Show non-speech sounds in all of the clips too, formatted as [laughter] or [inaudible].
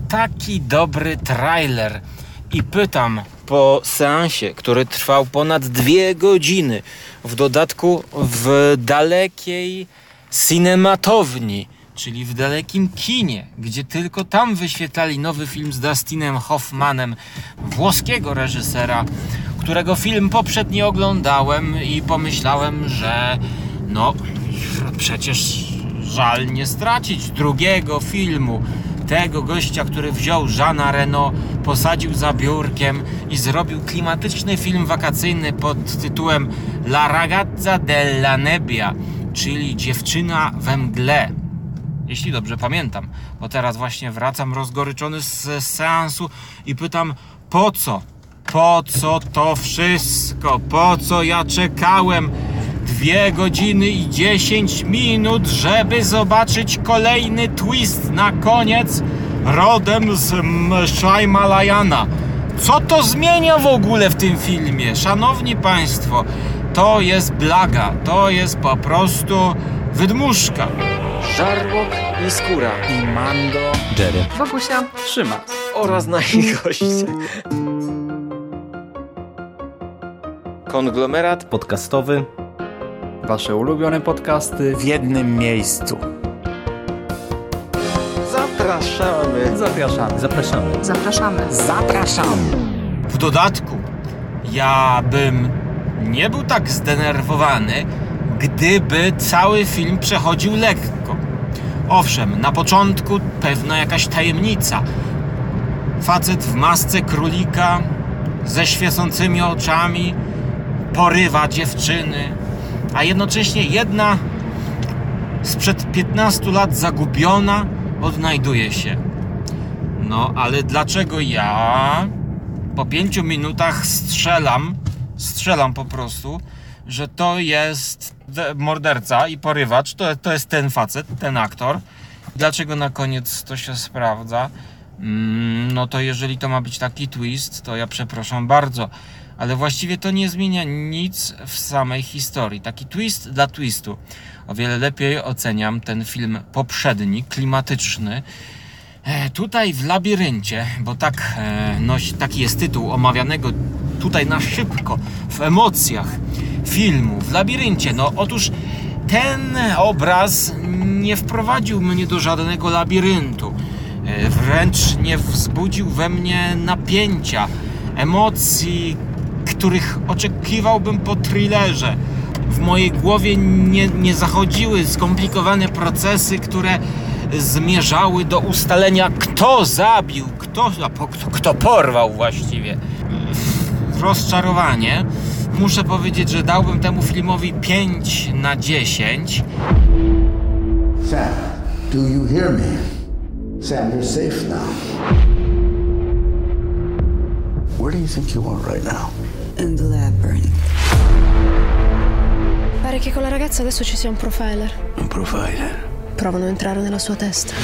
taki dobry trailer. I pytam po seansie, który trwał ponad dwie godziny, w dodatku w dalekiej cinematowni, czyli w dalekim kinie, gdzie tylko tam wyświetlali nowy film z Dustinem Hoffmanem, włoskiego reżysera, którego film poprzednio oglądałem i pomyślałem, że no przecież żal nie stracić drugiego filmu tego gościa, który wziął Jeana Reno, posadził za biurkiem i zrobił klimatyczny film wakacyjny pod tytułem La ragazza della nebbia, czyli dziewczyna we mgle. Jeśli dobrze pamiętam, bo teraz właśnie wracam rozgoryczony z seansu i pytam po co? Po co to wszystko? Po co ja czekałem? Dwie godziny i 10 minut, żeby zobaczyć kolejny twist na koniec rodem z Shaimalayana. Co to zmienia w ogóle w tym filmie? Szanowni Państwo, to jest blaga, to jest po prostu wydmuszka. Żarłok i skóra. I Mando. Jerry. Bogusia. Trzyma. Oraz nasi goście. Konglomerat Podcastowy. Wasze ulubione podcasty w jednym miejscu. zapraszamy. Zapraszamy. Zapraszamy. Zapraszamy. Zapraszam! W dodatku, ja bym nie był tak zdenerwowany, gdyby cały film przechodził lekko. Owszem, na początku pewna jakaś tajemnica. Facet w masce królika ze świecącymi oczami porywa dziewczyny, a jednocześnie jedna sprzed 15 lat zagubiona odnajduje się. No, ale dlaczego ja po pięciu minutach strzelam, strzelam po prostu, że to jest de- morderca i porywacz, to, to jest ten facet, ten aktor. Dlaczego na koniec to się sprawdza? Mm, no to jeżeli to ma być taki twist, to ja przepraszam bardzo. Ale właściwie to nie zmienia nic w samej historii. Taki twist dla twistu. O wiele lepiej oceniam ten film poprzedni, klimatyczny, E, Tutaj w labiryncie, bo tak e, taki jest tytuł omawianego tutaj na szybko, w emocjach filmu, w labiryncie. No otóż ten obraz nie wprowadził mnie do żadnego labiryntu. E, Wręcz nie wzbudził we mnie napięcia, emocji, których oczekiwałbym po thrillerze. W mojej głowie nie, nie zachodziły skomplikowane procesy, które zmierzały do ustalenia, kto zabił, kto, kto, kto porwał właściwie. Rozczarowanie. Muszę powiedzieć, że dałbym temu filmowi 5 na 10. Sam, do you hear me? Sam, you're safe now. Where do you think you are right now? The labyrinth. Pare che con la ragazza adesso ci sia un profiler. Un provider. Provano a entrare nella sua testa.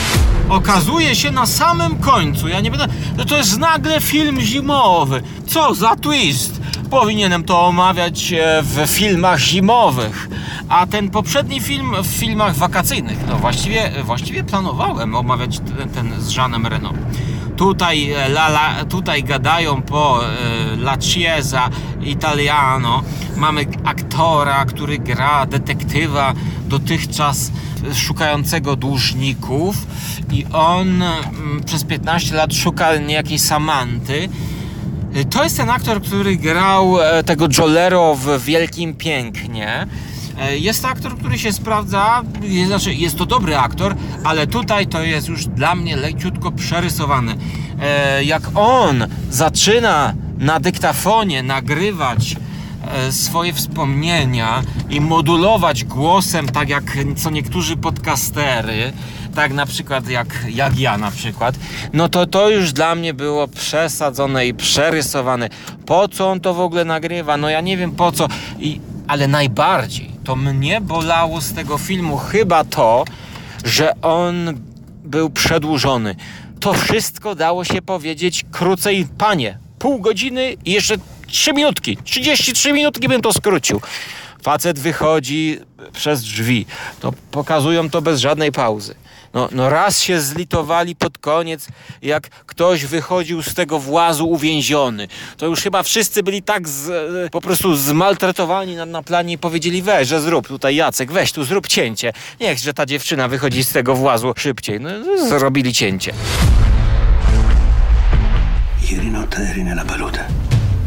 Okazuje się na samym końcu, ja nie będę, że to jest nagle film zimowy. Co za twist! Powinienem to omawiać e, w filmach zimowych. A ten poprzedni film w filmach wakacyjnych. No właściwie, właściwie planowałem omawiać ten, ten z Jeanem Reno. Tutaj, e, la, la, tutaj gadają po e, La Chiesa Italiano. Mamy aktora, który gra detektywa dotychczas szukającego dłużników i on mm, przez 15 lat szuka niejakiej Samanty. Y, To jest ten aktor, który grał e, tego Jolero w Wielkim Pięknie. E, Jest to aktor, który się sprawdza, znaczy jest to dobry aktor, ale tutaj to jest już dla mnie leciutko przerysowany. E, Jak on zaczyna na dyktafonie nagrywać e, swoje wspomnienia i modulować głosem, tak jak co niektórzy podcastery, tak na przykład jak, jak ja na przykład, no to to już dla mnie było przesadzone i przerysowane. Po co on to w ogóle nagrywa? No ja nie wiem po co, I, ale najbardziej to mnie bolało z tego filmu chyba to, że on był przedłużony. To wszystko dało się powiedzieć krócej, panie. Pół godziny i jeszcze 3 minutki. 33 minutki bym to skrócił. Facet wychodzi przez drzwi. To pokazują to bez żadnej pauzy. No, no raz się zlitowali pod koniec, jak ktoś wychodził z tego włazu uwięziony. To już chyba wszyscy byli tak z, e, po prostu zmaltretowani na, na planie i powiedzieli weź, że zrób tutaj Jacek, weź tu zrób cięcie. Niech, że ta dziewczyna wychodzi z tego włazu szybciej. No, zrobili cięcie. Ieri notte eri nella palude.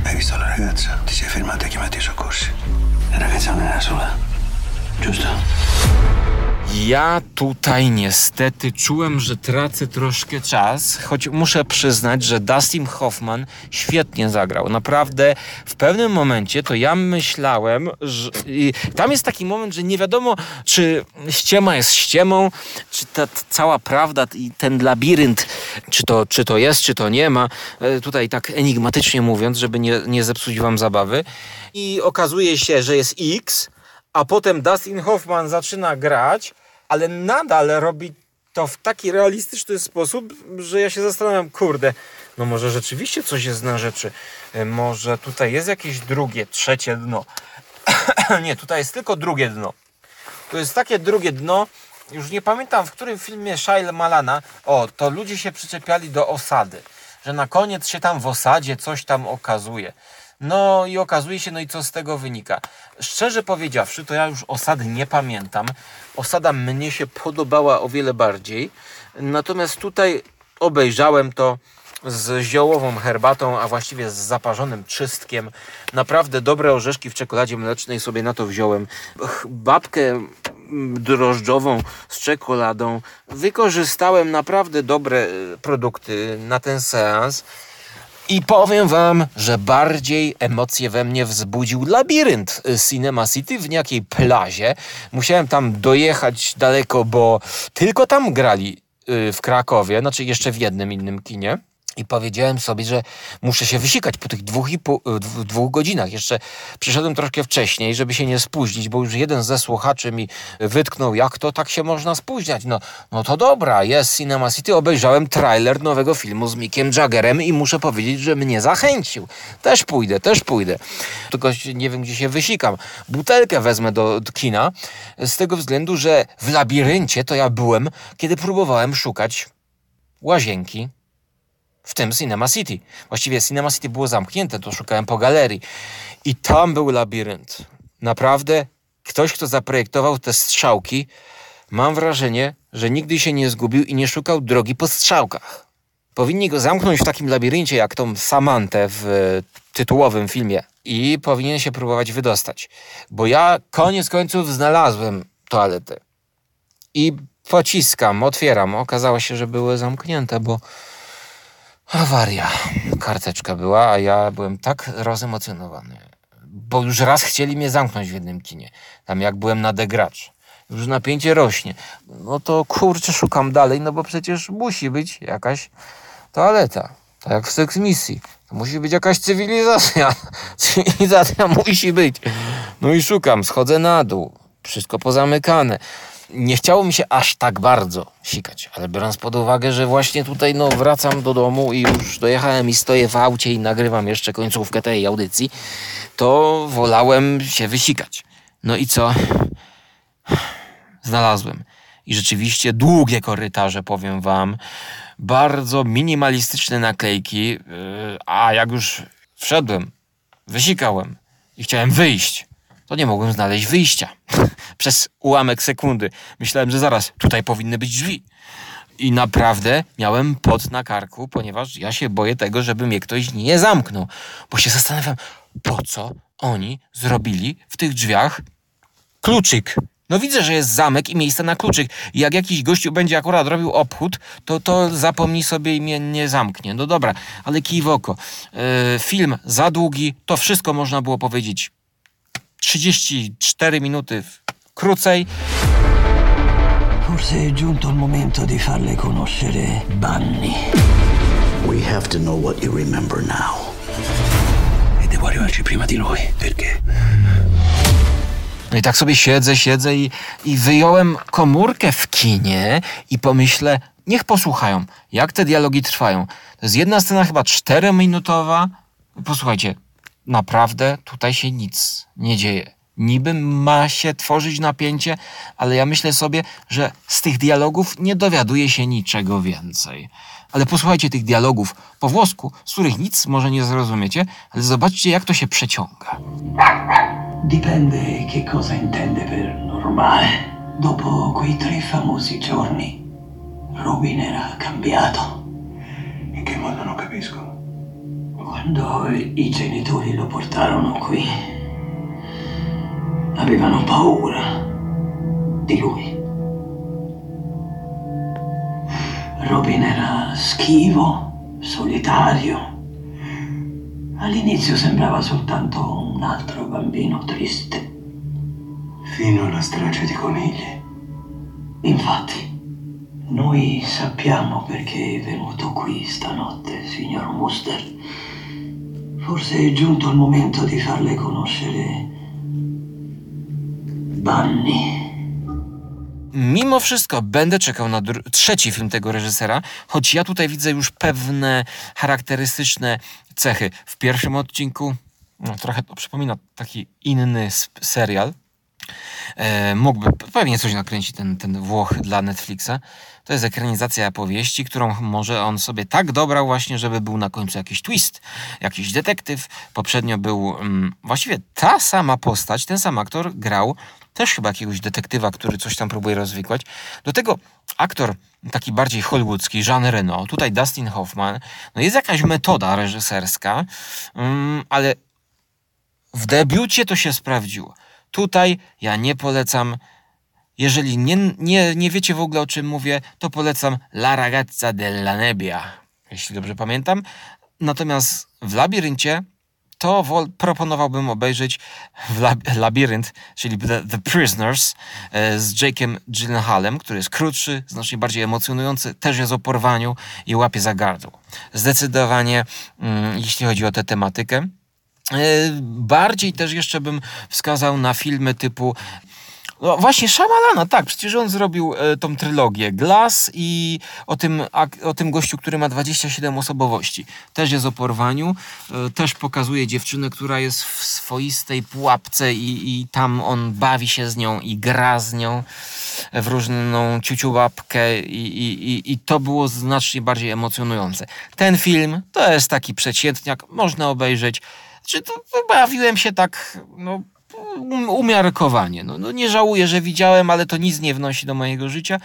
Hai visto la ragazza? Ti sei fermata e chiamati i soccorsi. La ragazza non era sola, giusto? Ja tutaj niestety czułem, że tracę troszkę czas, choć muszę przyznać, że Dustin Hoffman świetnie zagrał. Naprawdę w pewnym momencie to ja myślałem, że tam jest taki moment, że nie wiadomo, czy ściema jest ściemą, czy ta cała prawda i ten labirynt, czy to, czy to jest, czy to nie ma. E, Tutaj tak enigmatycznie mówiąc, żeby nie, nie zepsuć wam zabawy. I okazuje się, że jest X, a potem Dustin Hoffman zaczyna grać, ale nadal robi to w taki realistyczny sposób, że ja się zastanawiam, kurde, no może rzeczywiście coś jest na rzeczy. E, Może tutaj jest jakieś drugie, trzecie dno. [coughs] Nie, tutaj jest tylko drugie dno. To jest takie drugie dno, już nie pamiętam w którym filmie Shia Malana, o, to ludzie się przyczepiali do osady, że na koniec się tam w osadzie coś tam okazuje. No i okazuje się, no i co z tego wynika? Szczerze powiedziawszy, to ja już osady nie pamiętam. Osada mnie się podobała o wiele bardziej. Natomiast tutaj obejrzałem to z ziołową herbatą, a właściwie z zaparzonym czystkiem. Naprawdę dobre orzeszki w czekoladzie mlecznej sobie na to wziąłem. Babkę mm, drożdżową z czekoladą. Wykorzystałem naprawdę dobre e, produkty na ten seans. I powiem wam, że bardziej emocje we mnie wzbudził labirynt y, Cinema City w niejakiej plazie. Musiałem tam dojechać daleko, bo tylko tam grali y, w Krakowie, znaczy jeszcze w jednym innym kinie. I powiedziałem sobie, że muszę się wysikać po tych dwóch, i pół, dw- dwóch godzinach. Jeszcze przyszedłem troszkę wcześniej, żeby się nie spóźnić, bo już jeden ze słuchaczy mi wytknął, jak to tak się można spóźniać. No, no to dobra, jest Cinema City. Obejrzałem trailer nowego filmu z Mickiem Jaggerem i muszę powiedzieć, że mnie zachęcił. Też pójdę, też pójdę. Tylko nie wiem, gdzie się wysikam. Butelkę wezmę do, do kina z tego względu, że w labiryncie to ja byłem, kiedy próbowałem szukać łazienki w tym Cinema City. Właściwie Cinema City było zamknięte, to szukałem po galerii. I tam był labirynt. Naprawdę, ktoś, kto zaprojektował te strzałki, mam wrażenie, że nigdy się nie zgubił i nie szukał drogi po strzałkach. Powinni go zamknąć w takim labiryncie, jak tą Samantę w e, tytułowym filmie i powinien się próbować wydostać. Bo ja koniec końców znalazłem toaletę. I pociskam, otwieram. Okazało się, że były zamknięte, bo Awaria. Karteczka była, a ja byłem tak rozemocjonowany. Bo już raz chcieli mnie zamknąć w jednym kinie. Tam jak byłem na degracz. Już napięcie rośnie. No to kurczę, szukam dalej, no bo przecież musi być jakaś toaleta. Tak jak w Sex Misji. To musi być jakaś cywilizacja. [laughs] Cywilizacja musi być. No i szukam, schodzę na dół. Wszystko pozamykane. Nie chciało mi się aż tak bardzo sikać, ale biorąc pod uwagę, że właśnie tutaj no, wracam do domu i już dojechałem i stoję w aucie i nagrywam jeszcze końcówkę tej audycji, to wolałem się wysikać. No i co? Znalazłem. I rzeczywiście długie korytarze, powiem wam. Bardzo minimalistyczne naklejki. Yy, A jak już wszedłem, wysikałem i chciałem wyjść, to nie mogłem znaleźć wyjścia. [laughs] Przez ułamek sekundy. Myślałem, że zaraz tutaj powinny być drzwi. I naprawdę miałem pot na karku, ponieważ ja się boję tego, żeby mnie ktoś nie zamknął. Bo się zastanawiam, po co oni zrobili w tych drzwiach kluczyk. No widzę, że jest zamek i miejsce na kluczyk. I jak jakiś gościu będzie akurat robił obchód, to, to zapomni sobie i mnie nie zamknie. No dobra, ale kij w oko. Yy, film za długi, to wszystko można było powiedzieć 34 minuty krócej. Forse è giunto il momento di farle conoscere Bunny. We have to know what you remember now. E devo arrivarci prima di lui, perché? No i tak sobie siedzę, siedzę i, i wyjąłem komórkę w kinie i pomyślę, niech posłuchają, jak te dialogi trwają. To jest jedna scena chyba czterominutowa. Posłuchajcie, naprawdę tutaj się nic nie dzieje. Niby ma się tworzyć napięcie, ale ja myślę sobie, że z tych dialogów nie dowiaduje się niczego więcej. Ale posłuchajcie tych dialogów po włosku, z których nic może nie zrozumiecie, ale zobaczcie, jak to się przeciąga. Dipende che cosa intende per normale. Dopo quei tre famosi giorni, Robin era cambiato. In che modo non capisco? Quando i genitori lo portarono qui, avevano paura di lui. Robin era schivo, solitario. All'inizio sembrava soltanto un altro bambino triste. Fino alla strage di conigli. Infatti, noi sappiamo perché è venuto qui stanotte, signor Muster. Forse è giunto il momento di farle conoscere Bunny. Mimo wszystko będę czekał na trzeci film tego reżysera, choć ja tutaj widzę już pewne charakterystyczne cechy. W pierwszym odcinku no, trochę to przypomina taki inny serial. E, mógłby pewnie coś nakręcić ten, ten Włoch dla Netflixa. To jest ekranizacja powieści, którą może on sobie tak dobrał właśnie, żeby był na końcu jakiś twist, jakiś detektyw. Poprzednio był mm, właściwie ta sama postać, ten sam aktor grał też chyba jakiegoś detektywa, który coś tam próbuje rozwikłać. Do tego aktor taki bardziej hollywoodzki, Jean Reno, tutaj Dustin Hoffman. No jest jakaś metoda reżyserska, mm, ale w debiucie to się sprawdziło. Tutaj ja nie polecam. Jeżeli nie, nie, nie wiecie w ogóle o czym mówię, to polecam La ragazza della nebbia, jeśli dobrze pamiętam. Natomiast w labiryncie to proponowałbym obejrzeć w lab, labirynt, czyli The, The Prisoners e, z Jake'em Gyllenhaalem, który jest krótszy, znacznie bardziej emocjonujący, też jest o porwaniu i łapie za gardło. Zdecydowanie, mm, jeśli chodzi o tę tematykę, Bardziej też jeszcze bym wskazał na filmy typu. No właśnie, Shyamalan, tak, przecież on zrobił e, tą trylogię Glass i o tym, ak- o tym gościu, który ma 27 osobowości. Też jest o porwaniu, e, też pokazuje dziewczynę, która jest w swoistej pułapce i, i tam on bawi się z nią i gra z nią w różną ciuciułapkę i, i, i, i to było znacznie bardziej emocjonujące. Ten film to jest taki przeciętniak, można obejrzeć. Czy to bawiłem się tak, no, um- umiarkowanie. No, no, nie żałuję, że widziałem, ale to nic nie wnosi do mojego życia.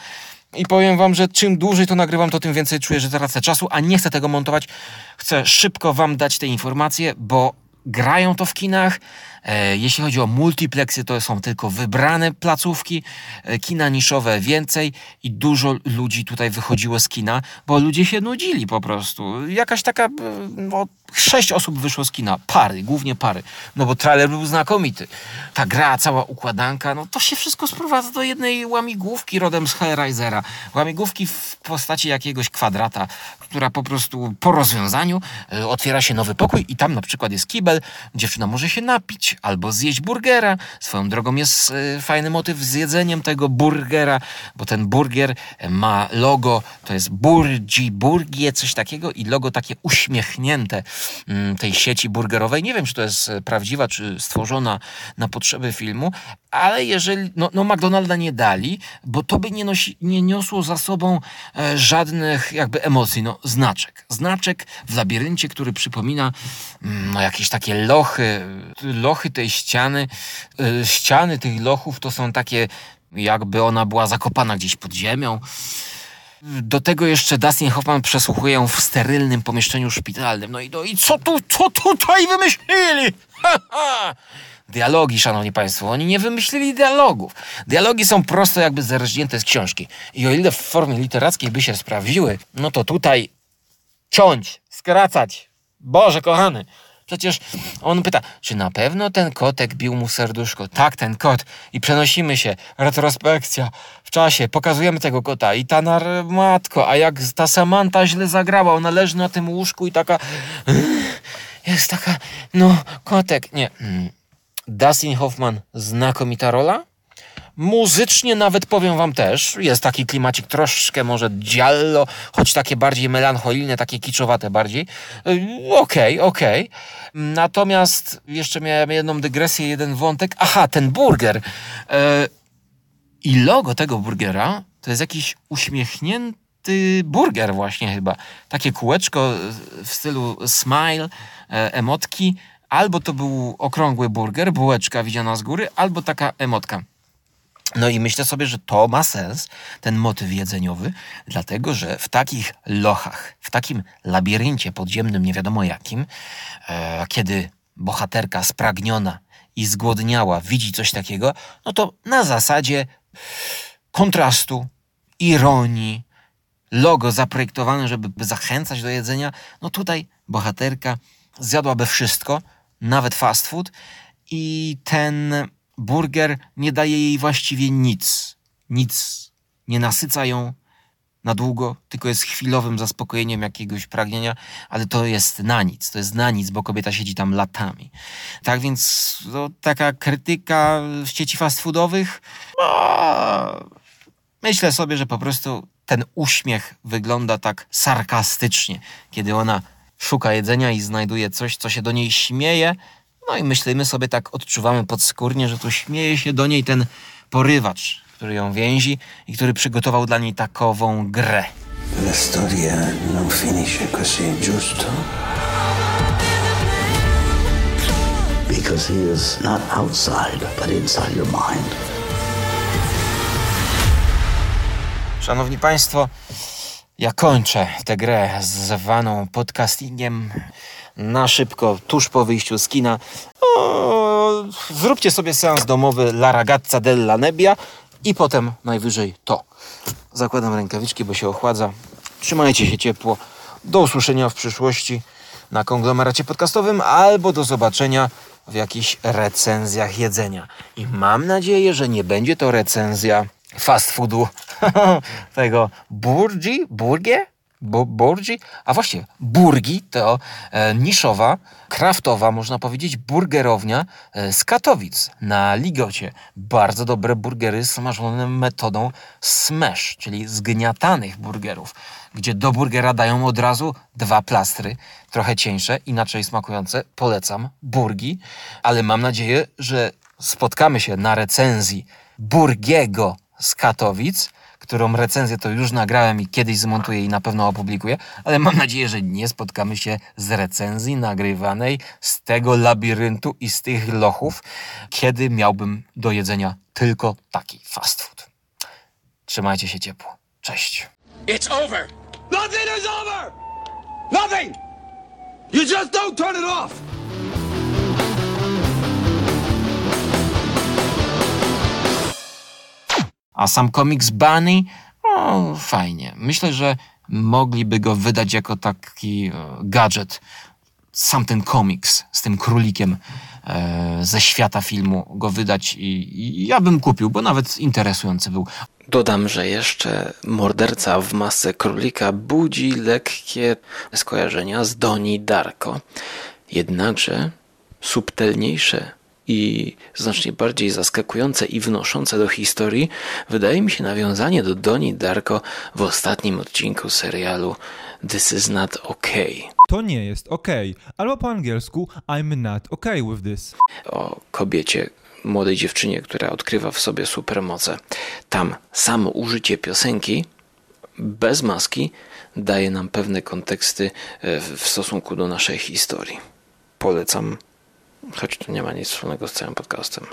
I powiem wam, że czym dłużej to nagrywam, to tym więcej czuję, że tracę czasu, a nie chcę tego montować. Chcę szybko wam dać te informacje, bo grają to w kinach. E, jeśli chodzi o multiplexy, to są tylko wybrane placówki, e, kina niszowe więcej i dużo ludzi tutaj wychodziło z kina, bo ludzie się nudzili po prostu. Jakaś taka, e, no, sześć osób wyszło z kina, pary, głównie pary, no bo trailer był znakomity. Ta gra, cała układanka, no to się wszystko sprowadza do jednej łamigłówki rodem z Hellraisera. Łamigłówki w postaci jakiegoś kwadrata, która po prostu po rozwiązaniu otwiera się nowy pokój i tam na przykład jest kibel, dziewczyna może się napić albo zjeść burgera. Swoją drogą jest e, fajny motyw z jedzeniem tego burgera, bo ten burger ma logo, to jest Burgi Burgie, coś takiego i logo takie uśmiechnięte mm, tej sieci burgerowej. Nie wiem, czy to jest e, prawdziwa, czy stworzona na potrzeby filmu, ale jeżeli, no, no McDonalda nie dali, bo to by nie, nosi, nie niosło za sobą e, żadnych jakby emocji, no znaczek. Znaczek w labiryncie, który przypomina mm, no, jakieś takie lochy, lochy tej ściany, e, ściany tych lochów to są takie jakby ona była zakopana gdzieś pod ziemią. Do tego jeszcze Dustin Hoffman przesłuchuje ją w sterylnym pomieszczeniu szpitalnym. No i, no i co tu, co tutaj wymyślili? [laughs] Ha, ha! Dialogi, szanowni państwo, oni nie wymyślili dialogów. Dialogi są prosto jakby zerżnięte z książki. I o ile w formie literackiej by się sprawdziły, no to tutaj ciąć, skracać. Boże kochany. Przecież on pyta, czy na pewno ten kotek bił mu serduszko? Tak, ten kot. I przenosimy się. Retrospekcja. W czasie. Pokazujemy tego kota. I ta nar- matko, a jak ta Samanta źle zagrała. Ona leży na tym łóżku i taka... Jest taka... No, kotek. Nie. Mm. Dustin Hoffman, znakomita rola. Muzycznie nawet powiem wam też, jest taki klimacik troszkę może giallo, choć takie bardziej melancholijne, takie kiczowate bardziej. Yy, Okej, okej. Natomiast jeszcze miałem jedną dygresję, jeden wątek. Aha, ten burger. Yy, I logo tego burgera to jest jakiś uśmiechnięty burger właśnie chyba. Takie kółeczko w stylu smile, e, emotki. Albo to był okrągły burger, bułeczka widziana z góry, albo taka emotka. No i myślę sobie, że to ma sens, ten motyw jedzeniowy, dlatego że w takich lochach, w takim labiryncie podziemnym, nie wiadomo jakim, e, kiedy bohaterka spragniona i zgłodniała widzi coś takiego, no to na zasadzie kontrastu, ironii, logo zaprojektowane, żeby zachęcać do jedzenia, no tutaj bohaterka zjadłaby wszystko, nawet fast food i ten burger nie daje jej właściwie nic. Nic. Nie nasyca ją na długo, tylko jest chwilowym zaspokojeniem jakiegoś pragnienia, ale to jest na nic. To jest na nic, bo kobieta siedzi tam latami. Tak więc no, taka krytyka sieci fast foodowych, no, myślę sobie, że po prostu ten uśmiech wygląda tak sarkastycznie, kiedy ona szuka jedzenia i znajduje coś, co się do niej śmieje. No i myślimy sobie tak, odczuwamy podskórnie, że tu śmieje się do niej ten porywacz, który ją więzi i który przygotował dla niej takową grę. La storia non finisce così, giusto? Because he is not outside, but inside your mind. Szanowni Państwo, ja kończę tę grę zwaną podcastingiem na szybko, tuż po wyjściu z kina. O, zróbcie sobie seans domowy La Ragazza della Nebbia i potem najwyżej to. Zakładam rękawiczki, bo się ochładza. Trzymajcie się ciepło. Do usłyszenia w przyszłości na konglomeracie podcastowym albo do zobaczenia w jakichś recenzjach jedzenia. I mam nadzieję, że nie będzie to recenzja fast foodu [laughs] tego Burgi, Burgie? Bu- Burgi? A właśnie, Burgi to e, niszowa, kraftowa, można powiedzieć, burgerownia e, z Katowic na Ligocie. Bardzo dobre burgery smażone metodą smash, czyli zgniatanych burgerów, gdzie do burgera dają od razu dwa plastry, trochę cieńsze, inaczej smakujące. Polecam Burgi, ale mam nadzieję, że spotkamy się na recenzji Burgiego z Katowic, którą recenzję to już nagrałem i kiedyś zmontuję i na pewno opublikuję, ale mam nadzieję, że nie spotkamy się z recenzji nagrywanej z tego labiryntu i z tych lochów, kiedy miałbym do jedzenia tylko taki fast food. Trzymajcie się ciepło. Cześć. It's over. Nothing is over. Nothing. You just don't turn it off. A sam komiks Bunny, o, fajnie. Myślę, że mogliby go wydać jako taki e, gadżet. Sam ten komiks z tym królikiem e, ze świata filmu go wydać i, i ja bym kupił, bo nawet interesujący był. Dodam, że jeszcze morderca w masce królika budzi lekkie skojarzenia z Doni Darko. Jednakże subtelniejsze i znacznie bardziej zaskakujące i wnoszące do historii wydaje mi się nawiązanie do Doni Darko w ostatnim odcinku serialu This is not okay. To nie jest okej. Albo po angielsku I'm not okay with this. o kobiecie, młodej dziewczynie, która odkrywa w sobie supermoce. Tam samo użycie piosenki bez maski daje nam pewne konteksty e, w stosunku do naszej historii. Polecam, choć to nie ma nic wspólnego z całym podcastem.